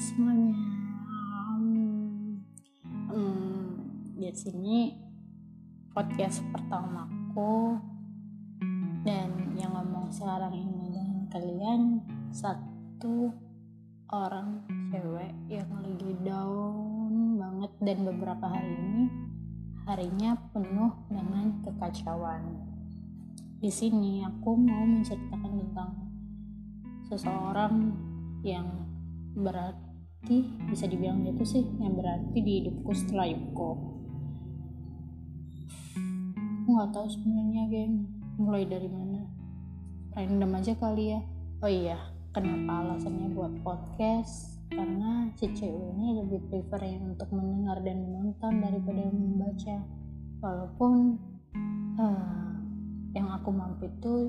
semuanya. Um, um, di sini podcast pertamaku dan yang ngomong sekarang ini dengan kalian satu orang cewek yang lagi down banget dan beberapa hari ini harinya penuh dengan kekacauan. Di sini aku mau menceritakan tentang seseorang yang berarti bisa dibilang gitu sih yang berarti di hidupku setelah Yuko. Aku nggak tahu sebenarnya geng. Mulai dari mana? Random aja kali ya. Oh iya kenapa alasannya buat podcast? Karena si cewek ini lebih prefer yang untuk mendengar dan menonton daripada membaca. Walaupun uh, yang aku mampu itu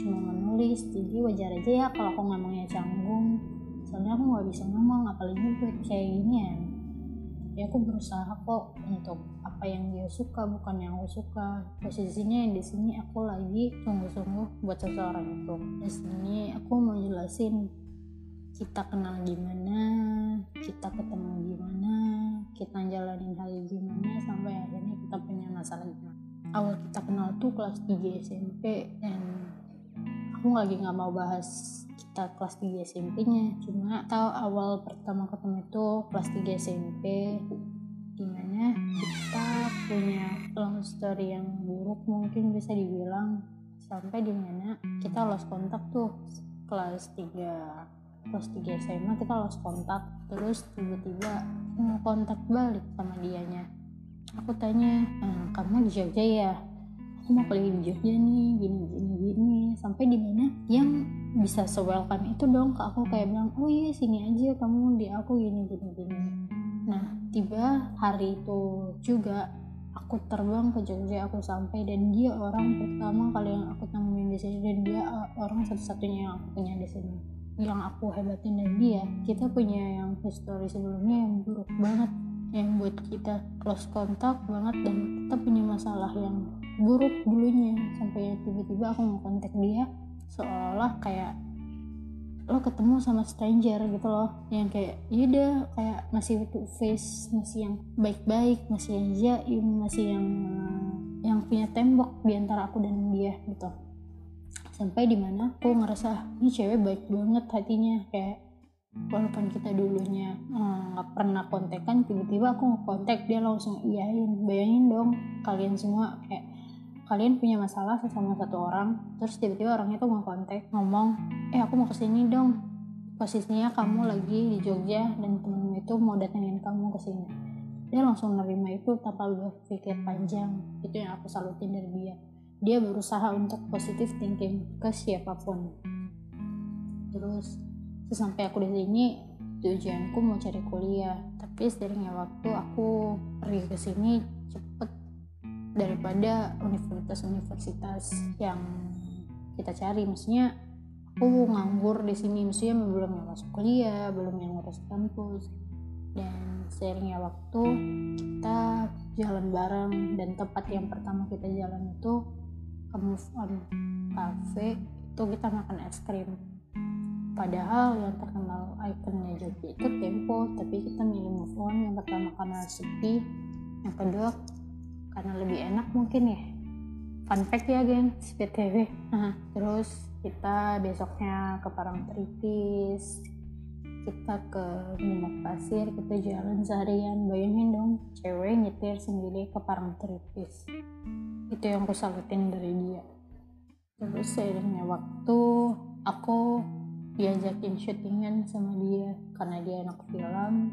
cuma menulis jadi wajar aja ya kalau aku ngomongnya canggung soalnya aku nggak bisa ngomong apalagi buat kayak gini ya. Ya aku berusaha kok untuk apa yang dia suka bukan yang aku suka. Posisinya yang di sini aku lagi sungguh-sungguh buat seseorang itu. Di sini aku mau jelasin kita kenal gimana kita ketemu gimana kita jalanin hal gimana sampai akhirnya kita punya masalah gimana. Awal kita kenal tuh kelas 3 SMP dan aku lagi nggak mau bahas kita kelas 3 SMP-nya cuma tahu awal pertama ketemu itu kelas 3 SMP di mana kita punya long story yang buruk mungkin bisa dibilang. Sampai di mana kita lost kontak tuh kelas 3 kelas 3 SMA kita lost kontak. Terus tiba-tiba mau kontak balik sama dianya. Aku tanya ehm, kamu di Jogja ya? Aku mau kuliah di Jogja nih gini gini gini sampai di mana yang bisa se welcome itu dong ke aku kayak bilang oh iya sini aja kamu di aku gini gini gini. Nah tiba hari itu juga aku terbang ke Jogja aku sampai dan dia orang pertama kali yang aku temuin di sini dan dia uh, orang satu-satunya yang aku punya di sini yang aku hebatin. Dari dia kita punya yang history sebelumnya yang buruk banget yang buat kita close kontak banget dan kita punya masalah yang buruk dulunya. Sampai tiba-tiba aku mau kontak dia seolah kayak lo ketemu sama stranger gitu loh. Yang kayak yaudah kayak masih itu face masih yang baik-baik masih yang jaim masih yang yang punya tembok di antara aku dan dia gitu. Sampai di mana aku ngerasa ini cewek baik banget hatinya kayak walaupun kita dulunya eh, nggak hmm, pernah kontekan tiba-tiba aku ngekontek dia langsung iyain bayangin dong kalian semua kayak kalian punya masalah sama satu orang terus tiba-tiba orangnya tuh mau kontak ngomong eh aku mau ke sini dong. Posisinya kamu lagi di Jogja dan temenmu itu mau datengin kamu ke sini dia langsung nerima itu tanpa berpikir panjang. Itu yang aku salutin dari dia. Dia berusaha untuk positif thinking ke siapa pun. Terus sesampai aku di sini tujuanku mau cari kuliah. Tapi seringnya waktu aku pergi ke sini cepet daripada universitas-universitas yang kita cari. Maksudnya aku nganggur di sini. Maksudnya belum yang masuk kuliah belum yang ngurus kampus. Dan seringnya waktu kita jalan bareng. Dan tempat yang pertama kita jalan itu ke Move On Cafe itu kita makan es krim. Padahal yang terkenal ikonnya Jogja itu Tempo, tapi kita milih move on. Yang pertama karena sepi, yang kedua karena lebih enak mungkin ya. Fun fact ya geng. Nah, terus kita besoknya ke Parangtritis, kita ke Minyak Pasir, kita jalan seharian. Bayangin dong, cewek nyetir sendiri ke Parangtritis. Itu yang aku salutin dari dia. Terus seiringnya waktu, aku diajakin syutingan sama dia karena dia anak film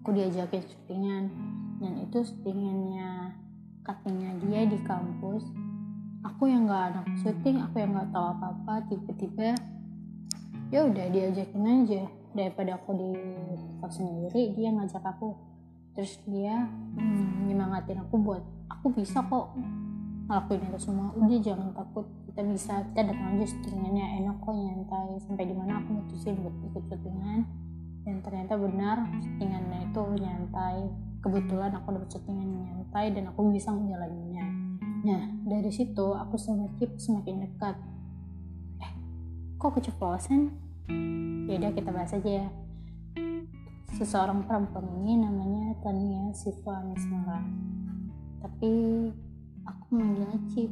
aku diajakin syutingan dan itu syutingannya katanya dia di kampus. Aku yang nggak anak syuting aku yang nggak tahu apa apa tiba-tiba ya udah diajakin aja. Daripada aku di kos sendiri dia ngajak aku. Terus dia hmm, nyemangatin aku buat aku bisa kok ngelakuin itu semua. Udah jangan takut. Kita bisa kita datang aja syutingannya enak kok nyantai. Sampai di mana aku mutusin buat ikut syutingan. Dan ternyata benar syutingannya itu nyantai kebetulan aku dapat syutingan nyantai dan aku bisa menjalaninya. Nah dari situ aku sama Cip semakin dekat. Eh kok keceplosan? Ya udah kita bahas aja ya. Seseorang perempuan ini namanya Tania Siva Nismara tapi aku manggilnya Cip.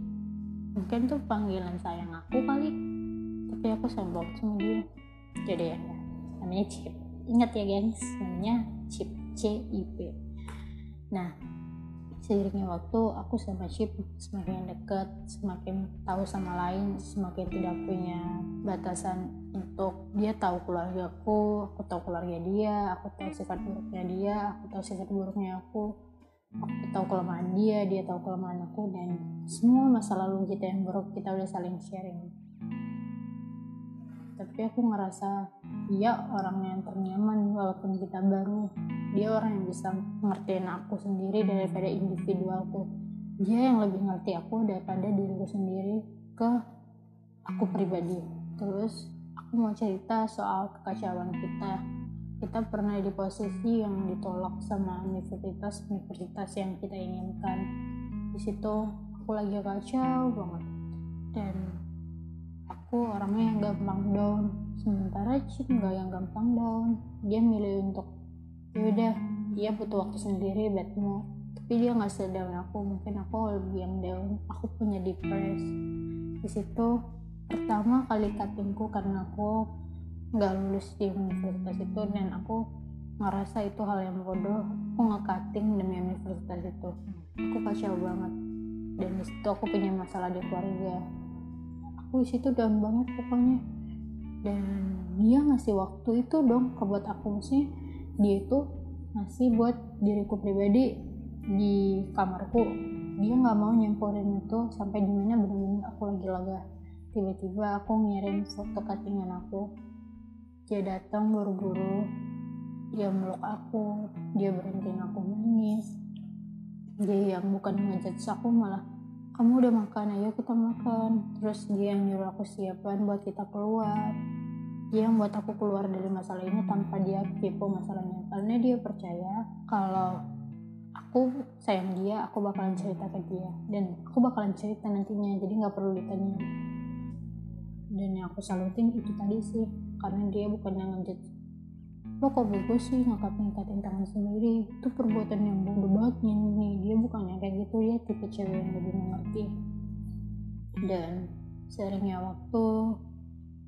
Mungkin tuh panggilan sayang aku kali. Tapi aku banget sama dia. Jadi ya namanya Cip. Ingat ya gengs namanya Cip C I P nah seiringnya waktu aku sama Chip semakin dekat semakin tahu sama lain semakin tidak punya batasan untuk dia tahu keluarga aku aku tahu keluarga dia aku tahu sifat buruknya dia aku tahu sifat buruknya aku aku tahu kelemahan dia dia tahu kelemahan aku dan semua masa lalu kita yang buruk kita udah saling sharing. Tapi aku ngerasa dia orang yang ternyaman walaupun kita baru dia orang yang bisa ngertiin aku sendiri daripada individualku. Dia yang lebih ngerti aku daripada diriku sendiri ke aku pribadi. Terus aku mau cerita soal kekacauan kita. Kita pernah di posisi yang ditolak sama universitas-universitas yang kita inginkan. Di situ aku lagi kacau banget. Dan aku orangnya yang gampang down. Sementara Cip nggak yang gampang down. Dia milih untuk yaudah dia butuh waktu sendiri bad mood tapi dia nggak sedown aku mungkin aku lebih yang down. Aku punya depres di situ pertama kali cuttingku karena aku nggak lulus di universitas itu dan aku ngerasa itu hal yang bodoh. Aku nge-cutting demi universitas itu. Aku kacau banget. Dan di situ aku punya masalah di keluarga. Aku di situ down banget pokoknya. Dan dia ngasih waktu itu dong ke buat aku maksudnya dia itu ngasih buat diriku pribadi di kamarku. Dia nggak mau nyampurin itu sampai di mana benar-benar aku lagi lega. Tiba-tiba aku ngirim foto cuttingan aku. Dia datang buru-buru. Dia meluk aku. Dia berhentiin aku nangis. Dia yang bukan ngajak aku malah kamu udah makan ayo kita makan. Terus dia yang nyuruh aku siapin buat kita keluar dia yang buat aku keluar dari masalah ini tanpa dia kepo masalahnya. Karena dia percaya kalau aku sayang dia aku bakalan cerita ke dia. Dan aku bakalan cerita nantinya jadi nggak perlu ditanya. Dan yang aku salutin itu tadi sih karena dia bukan yang ngejat lo kok bego sih ngangkat-ngangkatin tangan sendiri? Itu perbuatan yang bodoh banget nih dia bukan yang kayak gitu. Dia tipe cewek yang lebih mengerti. Dan seringnya waktu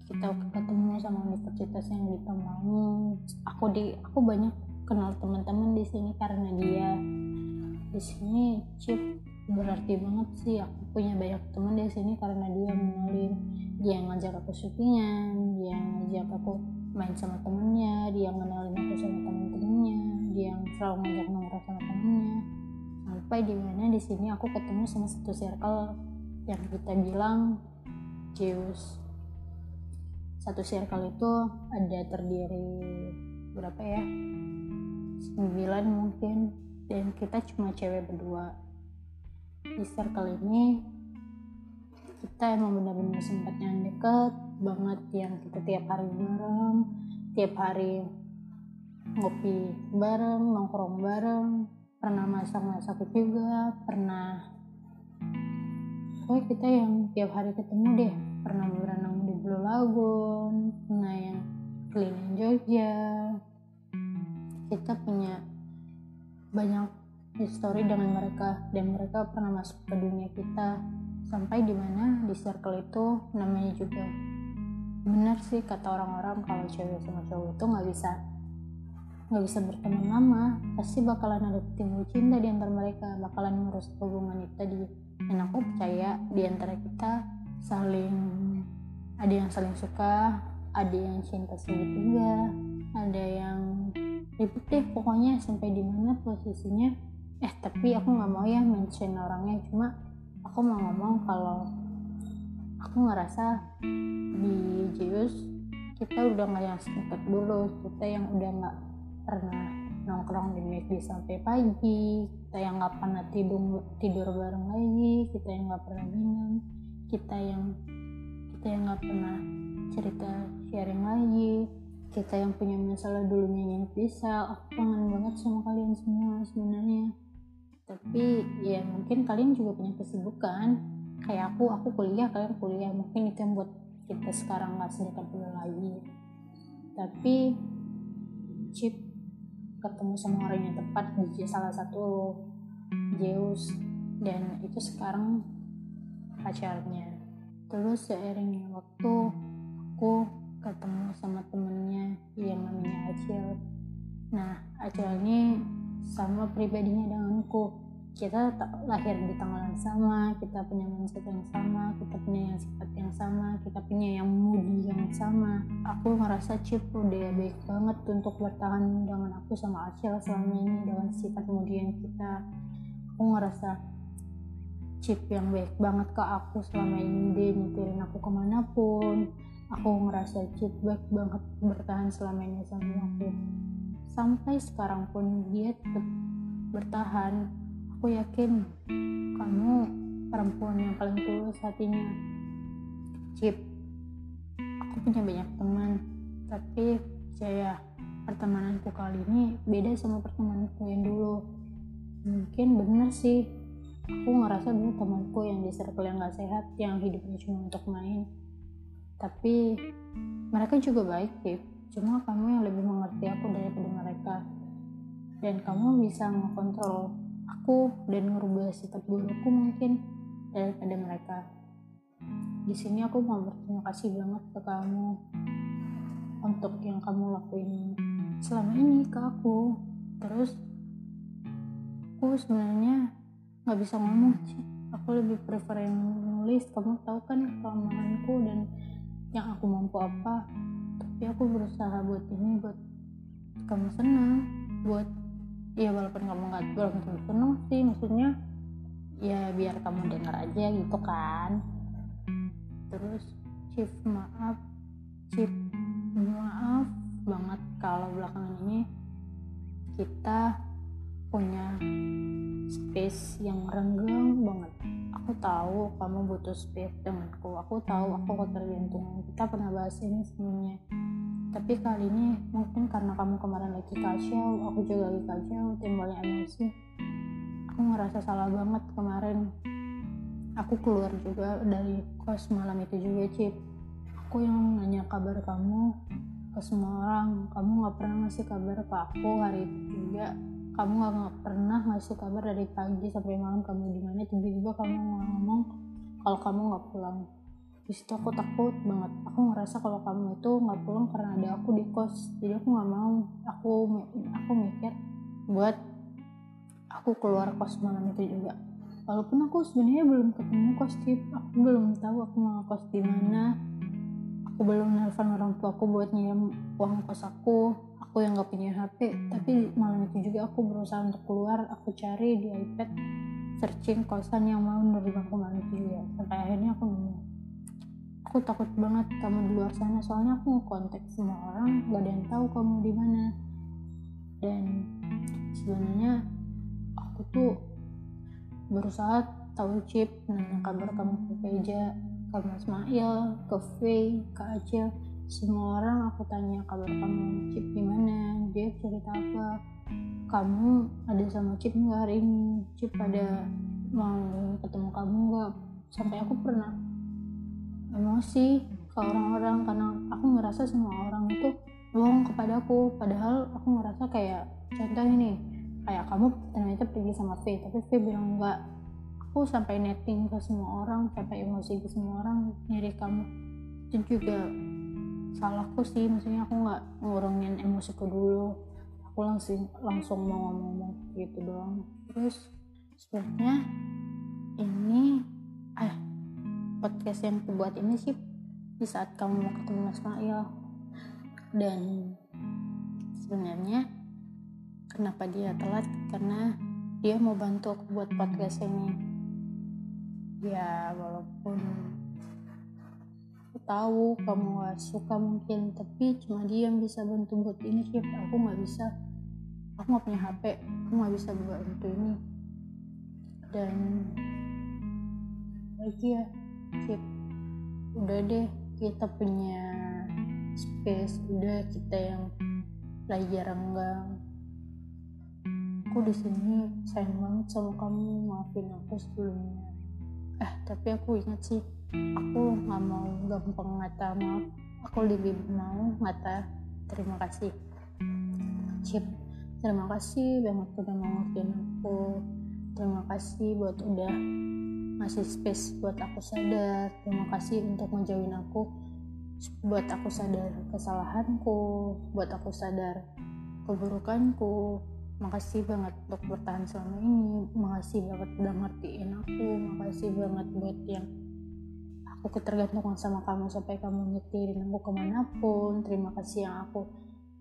kita ketemu sama universitas yang di Temanggung aku di aku banyak kenal teman-teman di sini karena dia. Di sini chip berarti banget sih. Aku punya banyak teman di sini karena dia mengenalin dia ngajak aku syutingan dia ngajak aku main sama temennya dia yang kenalin aku sama temen-temennya dia selalu ngajak nongkrong sama temennya. Sampai di mana di sini aku ketemu sama satu circle yang kita bilang Zeus satu circle itu ada terdiri berapa ya? Sembilan mungkin. Dan kita cuma cewek berdua. Di circle ini kita emang benar-benar sempat yang deket banget yang kita tiap hari bareng tiap hari ngopi bareng nongkrong bareng pernah masak-masak juga pernah pokoknya kita yang tiap hari ketemu deh pernah berenang di Blue Lagoon pernah yang keliling Jogja. Kita punya banyak histori dengan mereka dan mereka pernah masuk ke dunia kita. Sampai di mana di circle itu namanya juga. Benar sih kata orang-orang kalau cewek sama cowok itu nggak bisa nggak bisa berteman lama. Pasti bakalan ada timbul cinta di antara mereka bakalan ngurus hubungan itu tadi dan aku percaya di antara kita saling ada yang saling suka ada yang cinta segitiga ada yang ribet deh pokoknya sampai di mana posisinya. Eh tapi aku nggak mau ya mention orangnya cuma aku mau ngomong kalau aku ngerasa di Zeus kita udah nggak yang sedekat dulu kita yang udah nggak pernah nongkrong di McD sampai pagi kita yang nggak pernah tidur tidur bareng lagi kita yang nggak pernah minum kita yang kita yang nggak pernah cerita sharing lagi. Kita yang punya masalah dulunya yang bisa. Aku kangen banget sama kalian semua sebenarnya. Tapi ya mungkin kalian juga punya kesibukan. Kayak aku aku kuliah kalian kuliah. Mungkin itu yang buat kita sekarang nggak sedekat dulu lagi. Tapi chip ketemu sama orang yang tepat di salah satu Zeus. Dan itu sekarang pacarnya terus seiringnya waktu aku ketemu sama temennya yang namanya Acil nah Acil ini sama pribadinya denganku kita lahir di tanggal yang sama, kita punya mindset yang sama, kita punya yang sifat yang sama, kita punya yang moody yang sama. Aku ngerasa Chip udah baik banget untuk bertahan dengan aku sama Acil selama ini dengan sifat yang kita. Aku ngerasa Chip yang baik banget ke aku selama ini. Dia nyetirin aku ke mana pun. Aku ngerasa Chip baik banget bertahan selama ini sama aku. Sampai sekarang pun dia tetap bertahan. Aku yakin kamu perempuan yang paling tulus hatinya. Chip. Aku punya banyak teman tapi saya pertemananku kali ini beda sama pertemananku yang dulu. Mungkin bener sih aku ngerasa dulu temanku yang di circle yang gak sehat yang hidupnya cuma untuk main. Tapi mereka juga baik Chip cuma kamu yang lebih mengerti aku daripada mereka. Dan kamu bisa ngekontrol aku dan ngerubah sifat burukku mungkin daripada mereka. Di sini aku mau berterima kasih banget ke kamu untuk yang kamu lakuin selama ini ke aku. Terus aku sebenarnya nggak bisa ngomong sih. Aku lebih prefer yang nulis. Kamu tahu kan kelemahanku dan yang aku mampu apa. Tapi aku berusaha buat ini buat kamu senang. Buat ya walaupun kamu nggak belum tentu seneng sih. Maksudnya ya biar kamu dengar aja gitu kan. Terus chief maaf. Chief maaf banget kalau belakangan ini kita punya space yang renggang banget. Aku tahu kamu butuh space denganku. Aku tahu aku ketergantungan kita pernah bahas ini sebelumnya. Tapi kali ini mungkin karena kamu kemarin lagi kacau aku juga lagi kacau timbulnya emosi. Aku ngerasa salah banget kemarin. Aku keluar juga dari kos malam itu juga Cip. Aku yang nanya kabar kamu ke semua orang. Kamu gak pernah ngasih kabar ke aku hari itu juga kamu gak, gak pernah ngasih kabar dari pagi sampai malam kamu di mana tiba-tiba kamu ngomong kalau kamu gak pulang. Di situ aku takut banget. Aku ngerasa kalau kamu itu nggak pulang karena ada aku di kos. Jadi aku nggak mau. Aku aku mikir buat aku keluar kos malam itu juga. Walaupun aku sebenarnya belum ketemu kos tip. Aku belum tahu aku mau kos di mana. Aku belum nelfon orang tua aku buat nyiram uang kos aku aku yang nggak punya HP tapi malam itu juga aku berusaha untuk keluar aku cari di iPad searching kosan yang mau menerima aku malam itu juga sampai akhirnya aku nemu. Aku takut banget kamu di luar sana soalnya aku kontak semua orang gak ada yang tahu kamu di mana. Dan sebenarnya aku tuh berusaha tahu chip nanya kabar kamu ke Veja ke Mas Mail ke V ke Acil semua orang aku tanya kabar kamu chip di mana dia cerita apa? Kamu ada sama chip nggak hari ini? Chip ada mau ketemu kamu nggak? Sampai aku pernah emosi ke orang-orang karena aku ngerasa semua orang itu bohong kepadaku padahal aku ngerasa kayak contohnya nih kayak kamu ternyata pergi sama V tapi V bilang enggak aku sampai netting ke semua orang sampai emosi ke semua orang nyari kamu. Itu juga salahku sih maksudnya aku nggak ngurungin emosiku dulu. Aku langsung langsung mau ngomong gitu doang. Terus sebenarnya ini ah podcast yang aku buat ini sih di saat kamu mau ketemu Mas Mail dan sebenarnya kenapa dia telat? Karena dia mau bantu aku buat podcast ini. Ya walaupun tahu kamu gak suka mungkin tapi cuma dia yang bisa bantu buat ini sih aku nggak bisa. Aku nggak punya HP aku nggak bisa bantu ini. Dan lagi ya skip udah deh kita punya space. Udah kita yang lagi renggang aku di sini sayang banget sama kamu. Maafin aku sebelumnya. Eh tapi aku ingat sih aku nggak mau gampang ngata maaf. Aku lebih mau ngata terima kasih. Cip terima kasih banget udah mau ngertiin aku. Terima kasih buat udah ngasih space buat aku sadar. Terima kasih untuk ngejauhin aku buat aku sadar kesalahanku buat aku sadar keburukanku. Makasih banget untuk bertahan selama ini. Makasih banget udah ngertiin aku. Makasih banget buat yang aku ketergantungan sama kamu sampai kamu nyetirin aku ke mana pun. Terima kasih yang aku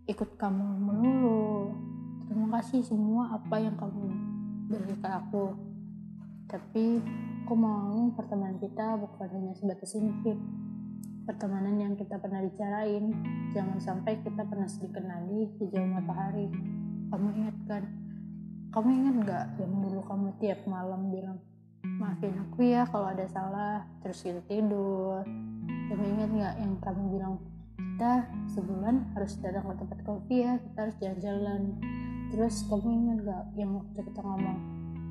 ikut kamu melulu. Terima kasih semua apa yang kamu beri ke aku. Tapi aku mau pertemanan kita bukan hanya sebatas ini pertemanan yang kita pernah bicarain jangan sampai kita pernah dikenali di jauh matahari. Kamu ingat kan? Kamu ingat nggak yang dulu kamu tiap malam bilang maafin aku ya kalau ada salah terus kita tidur. Kamu ingat nggak yang kamu bilang kita sebulan harus datang ke tempat kopi ya kita harus jalan-jalan. Terus kamu ingat nggak yang waktu kita ngomong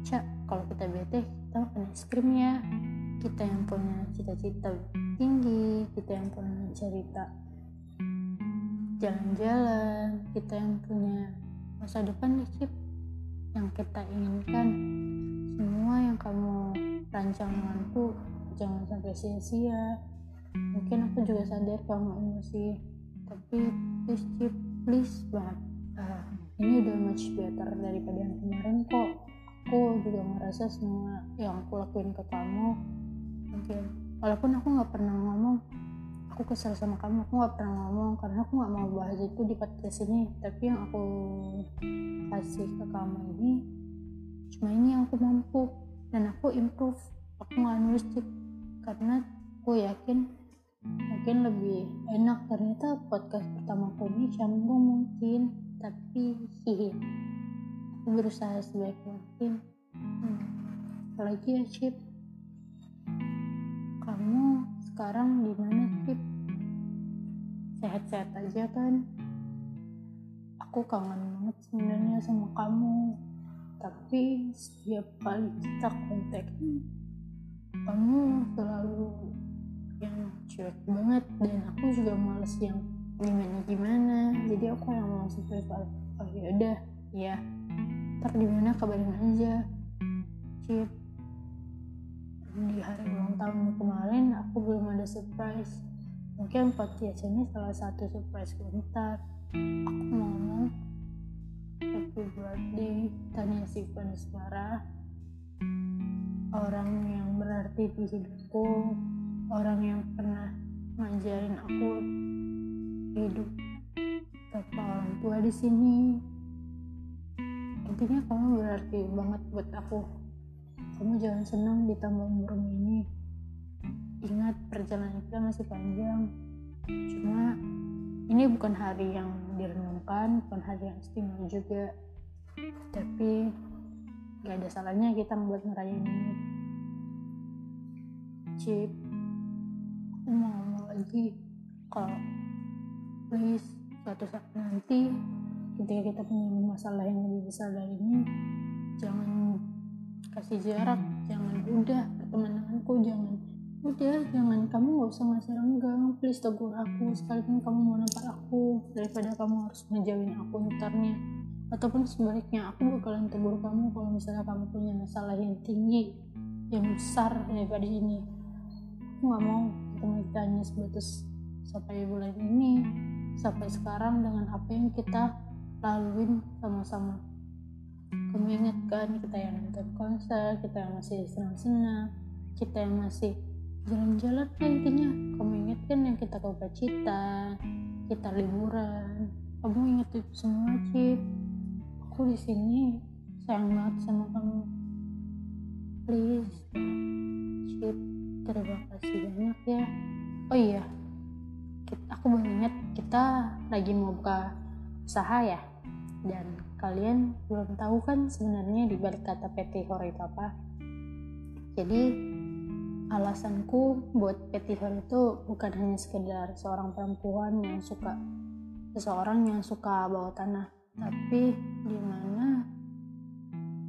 cak kalau kita bete kita makan es krim ya. Kita yang punya cita-cita tinggi kita yang punya cerita jalan-jalan kita yang punya masa depan nih Cip yang kita inginkan. Semua yang kamu rancang denganku jangan sampai sia-sia. Mungkin aku juga sadar kamu emosi. Tapi please Cip please banget. Uh, ini udah much better daripada yang kemarin kok. Aku juga merasa semua yang aku lakuin ke kamu mungkin walaupun aku nggak pernah ngomong aku kesel sama kamu. Aku nggak pernah ngomong karena aku nggak mau bahas itu di podcast ini. Tapi yang aku kasih ke kamu ini cuma ini yang aku mampu dan aku improve. Aku nggak nulis tip karena aku yakin mungkin lebih enak. Ternyata podcast pertama aku ini canggung mungkin tapi hihi aku berusaha sebaik mungkin. Hmm. apalagi ya Chip kamu sekarang gimana sih sehat-sehat aja kan? Aku kangen banget sebenarnya sama kamu tapi setiap kali kita kontak kamu selalu yang cuek banget. Dan aku juga males yang gimana gimana. Jadi aku yang langsung prefer oh ya udah. Ya ntar gimana kabarin aja. Cip. Di hari ulang tahun kemarin aku belum ada surprise. Mungkin podcast ini salah satu surprise ntar aku mau happy birthday Tania Sivan Asmara orang yang berarti di hidupku orang yang pernah ngajarin aku hidup tanpa orang tua di sini. Intinya kamu berarti banget buat aku. Kamu jangan senang ditambah umur ini. Ingat perjalanan kita masih panjang. Cuma ini bukan hari yang direnungkan bukan hari yang istimewa juga tapi gak ada salahnya kita membuat ngerayain Cip aku mau ngomong lagi. Kalau please suatu saat nanti ketika kita punya masalah yang lebih besar dari ini jangan kasih jarak jangan udah pertemananku jangan udah jangan. Kamu nggak usah ngasih renggang. Please tegur aku sekalipun kamu mau nampar aku daripada kamu harus ngejauhin aku ntarnya ataupun sebaliknya aku bakalan tegur kamu kalau misalnya kamu punya masalah yang tinggi yang besar daripada ini. Aku nggak mau kita hanya sebatas sampai bulan ini sampai sekarang dengan apa yang kita laluin sama-sama. Kamu ingat kan kita yang nonton konser kita yang masih senang-senang kita yang masih jalan-jalan. Lah intinya kamu ingat kan yang kita ke Cita kita liburan. Kamu ingat itu semua Cip aku di sini sayang banget sama kamu. Please Cip terima kasih banyak ya. Oh iya aku baru ingat kita lagi mau buka usaha ya. Dan kalian belum tahu kan sebenarnya di balik kata PT Hor itu apa. Jadi alasanku buat PT Hor itu bukan hanya sekedar seorang perempuan yang suka seseorang yang suka bawa tanah tapi di mana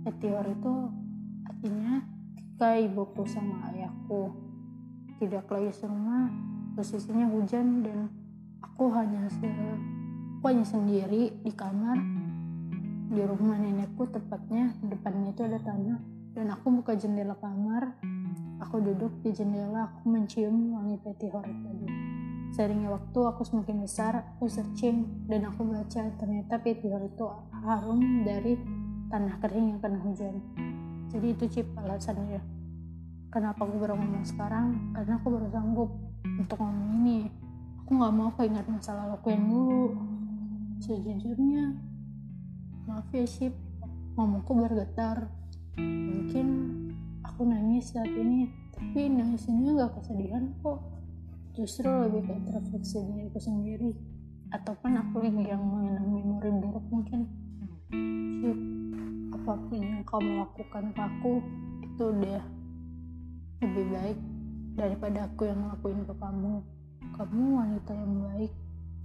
PT Hor itu artinya ketika ibuku sama ayahku tidak lagi serumah posisinya hujan dan aku hanya se aku hanya sendiri di kamar. Di rumah nenekku tepatnya depannya itu ada tanah dan aku buka jendela kamar. Aku duduk di jendela aku mencium wangi petihor tadi Seringnya waktu aku semakin besar, aku searching dan aku baca ternyata petihor itu harum dari tanah kering yang kena hujan. Jadi itu cip alasannya. Kenapa aku baru ngomong sekarang? Karena aku baru sanggup untuk ngomong ini. Aku nggak mau keingat masa lalu aku yang dulu. Sejujurnya, maaf ya Cip, ngomongku bergetar. Mungkin aku nangis saat ini, tapi nangisnya nggak kesedihan kok justru lebih ke introspeksi diriku sendiri. Ataupun aku yang mengenang memori buruk mungkin. Shit, apa pun yang kamu lakukan ke aku itu udah lebih baik daripada aku yang ngelakuin ke kamu. Kamu wanita yang baik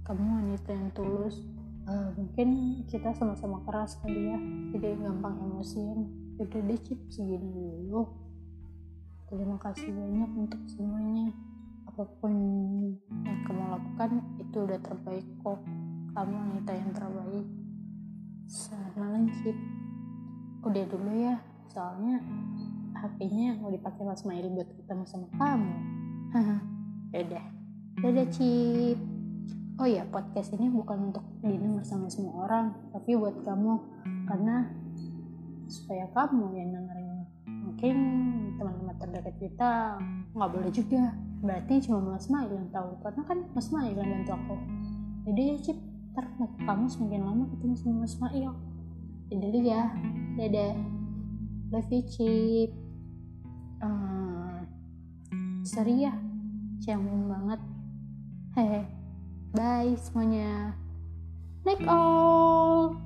kamu wanita yang tulus. Uh, mungkin kita sama-sama keras kali ya jadi gampang emosian. Udah deh cip segini dulu. Terima kasih banyak untuk semuanya apa pun yang kamu lakukan itu udah terbaik kok. Kamu wanita yang terbaik. Malam Cip udah dulu ya soalnya HP-nya mau dipakai Mas Mail buat ketemu sama kamu. Udah. Dadah Cip. Oh ya podcast ini bukan untuk didengar sama semua orang tapi buat kamu. Karena supaya kamu yang dengerin. Mungkin teman-teman terdekat kita. Nggak boleh juga berarti cuma Mas Mail yang tahu karena kan Mas Mail yang bantu aku. Jadi ya Cip ntar kamu semakin lama ketemu sama Mas Mail jadi dulu ya. Dadah. Love you Cip. Uh, sorry ya. Canggung banget. Hehe. Bye semuanya. Like all